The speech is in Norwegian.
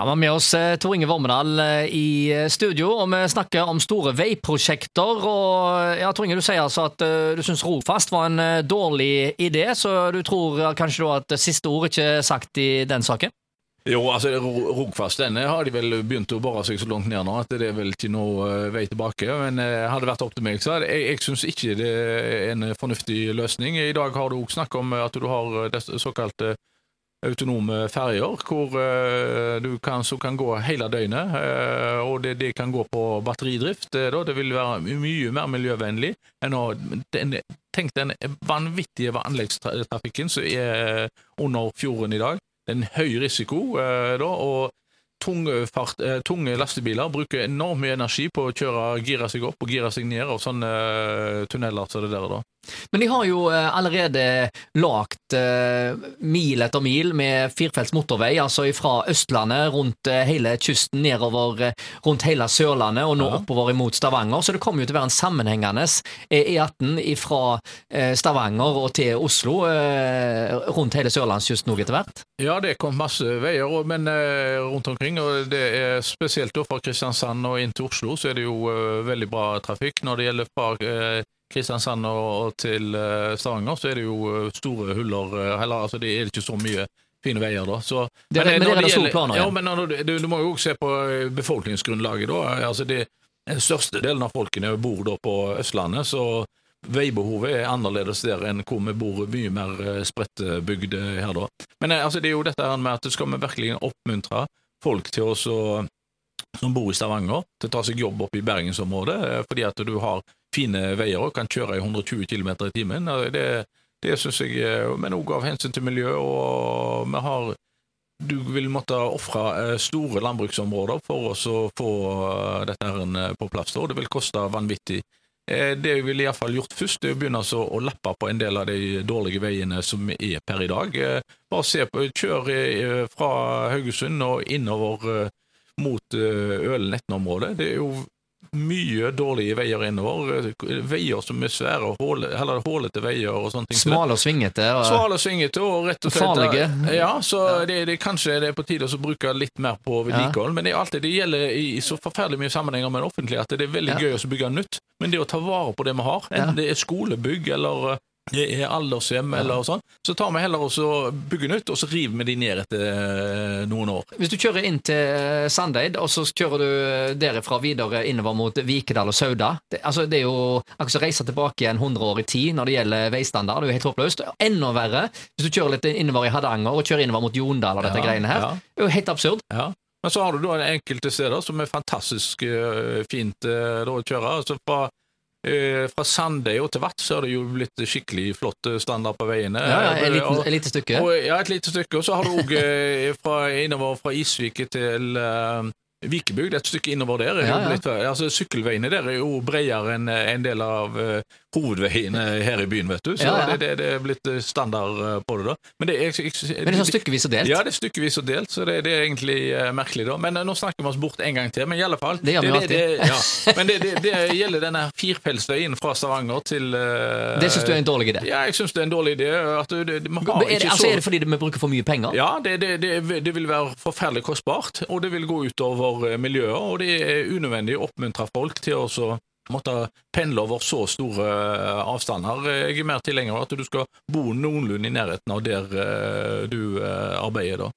Ja, Vi har med oss eh, Tor Inge Vormedal eh, i eh, studio, og vi snakker om store veiprosjekter. og ja, Tor Inge, Du sier altså at du syns Rogfast var en dårlig idé, så du tror kanskje at siste ord ikke er sagt i den saken? Jo, altså Rogfast denne har de vel begynt å bore seg så langt ned nå at det er vel ikke noe vei tilbake. Men hadde det vært opp til meg, så jeg, jeg syns ikke det er en fornuftig løsning. I dag har du òg snakk om at du har såkalte autonome ferjer hvor du kan, som kan gå hele døgnet. Uh, og det, det, kan gå på batteridrift. Uh, det vil være mye mer miljøvennlig enn å den, Tenk den vanvittige anleggstrafikken som er under fjorden i dag. Det er en høy risiko. da, og tunge, fart, eh, tunge, lastebiler bruker enormt mye energi på å kjøre, gire seg opp og gire seg ned og sånne tunneler som det der. da. Men de har jo uh, allerede lagt uh, mil etter mil med firefelts motorvei, altså fra Østlandet rundt hele kysten nedover rundt hele Sørlandet og nå oppover imot Stavanger. Så det kommer jo til å være en sammenhengende E18 e fra Stavanger og til Oslo rundt hele sørlandskysten òg etter hvert? Ja, det kom masse veier, men rundt omkring og det er Spesielt da fra Kristiansand og inn til Oslo så er det jo veldig bra trafikk. Når det gjelder fra Kristiansand og, til uh, Stavanger, så er det jo store huller. Heller, altså det er ikke så mye fine veier, da. Så, det, men, men det er det store planer, ja. ja men du, du, må jo også se på befolkningsgrunnlaget, da. Altså det, den største delen av folkene bor da på Østlandet, så veibehovet er annerledes der enn hvor vi bor mye mer spredtbygd her, da. Men altså, det er jo dette med at skal vi virkelig oppmuntre folk til oss som bor i Stavanger, til å ta seg jobb oppe i bergensområdet, eh, fordi at du har fine veier og kan kjøre i 120 km i timen. Det, det syns jeg eh, Men òg av hensyn til miljø, og vi har Du vil måtte ofre eh, store landbruksområder for å få dette her på plass, og det vil koste vanvittig. Det jeg ville iallfall gjort først, er å begynne å lappe på en del av de dårlige veiene som er per i dag. Bare se på, kjør fra Haugesund og innover mot Ølen-Etne-området. Det er jo mye dårlige veier innover. Veier som er svære, håle, eller hålete veier og sånne ting. Smale og svingete. Og... Smale og svingete og rett og slett Farlige. Ja, så det, det, kanskje det er på tide å bruke litt mer på vedlikehold. Ja. Men det, alltid, det gjelder i så forferdelig mye sammenhenger med det offentlige at det er veldig ja. gøy å bygge nytt. Men det å ta vare på det vi har, enten det er skolebygg eller er aldershjem eller sånn, så tar vi heller og bygger nytt, og så river vi de ned etter eh, noen år. Hvis du kjører inn til eh, Sandeid, og så kjører du eh, derifra videre innover mot Vikedal og Sauda det, altså, det er jo akkurat som å reise tilbake igjen 100 år i tid når det gjelder veistandard. Det er jo helt håpløst. Enda verre hvis du kjører litt innover i Hardanger og kjører innover mot Jondal og dette ja, greiene her. Det er jo helt absurd. Ja. Men så har du da enkelte steder som er fantastisk fint uh, å kjøre. altså fra fra Sandøy og til Vatt så er det jo blitt skikkelig flott eh, standard på veiene. Ja, ja, et, liten, et lite stykke. Og, ja, et lite stykke. Og så har du òg eh, innover fra Isvik til uh, Vikebygd, et stykke innover der. Ja, ja. Litt, altså, sykkelveiene der er jo bredere enn en del av uh, hovedveiene her i byen, vet du. Så ja, det, det, det, er blitt standard på det, da. Men det er, jeg, jeg, men det er sånn stykkevis og delt? Ja, det er stykkevis og delt, så det, det er egentlig uh, merkelig, da. Men uh, nå snakker vi oss bort en gang til. Men i alle fall Det gjør vi alltid. ja. Men det, gjelder denne firfeltsveien fra Stavanger til Det syns du er en dårlig idé? Ja, jeg syns det er en dårlig idé. At det, er, det, altså, er det fordi vi bruker for mye penger? Ja, det, vil være forferdelig kostbart, og det vil gå utover miljøet, og det er unødvendig å oppmuntre folk til å måtte pendle over så store eh, avstander. Jeg er mer tilhenger av at du skal bo noenlunde i nærheten av der eh, du eh, arbeider. da.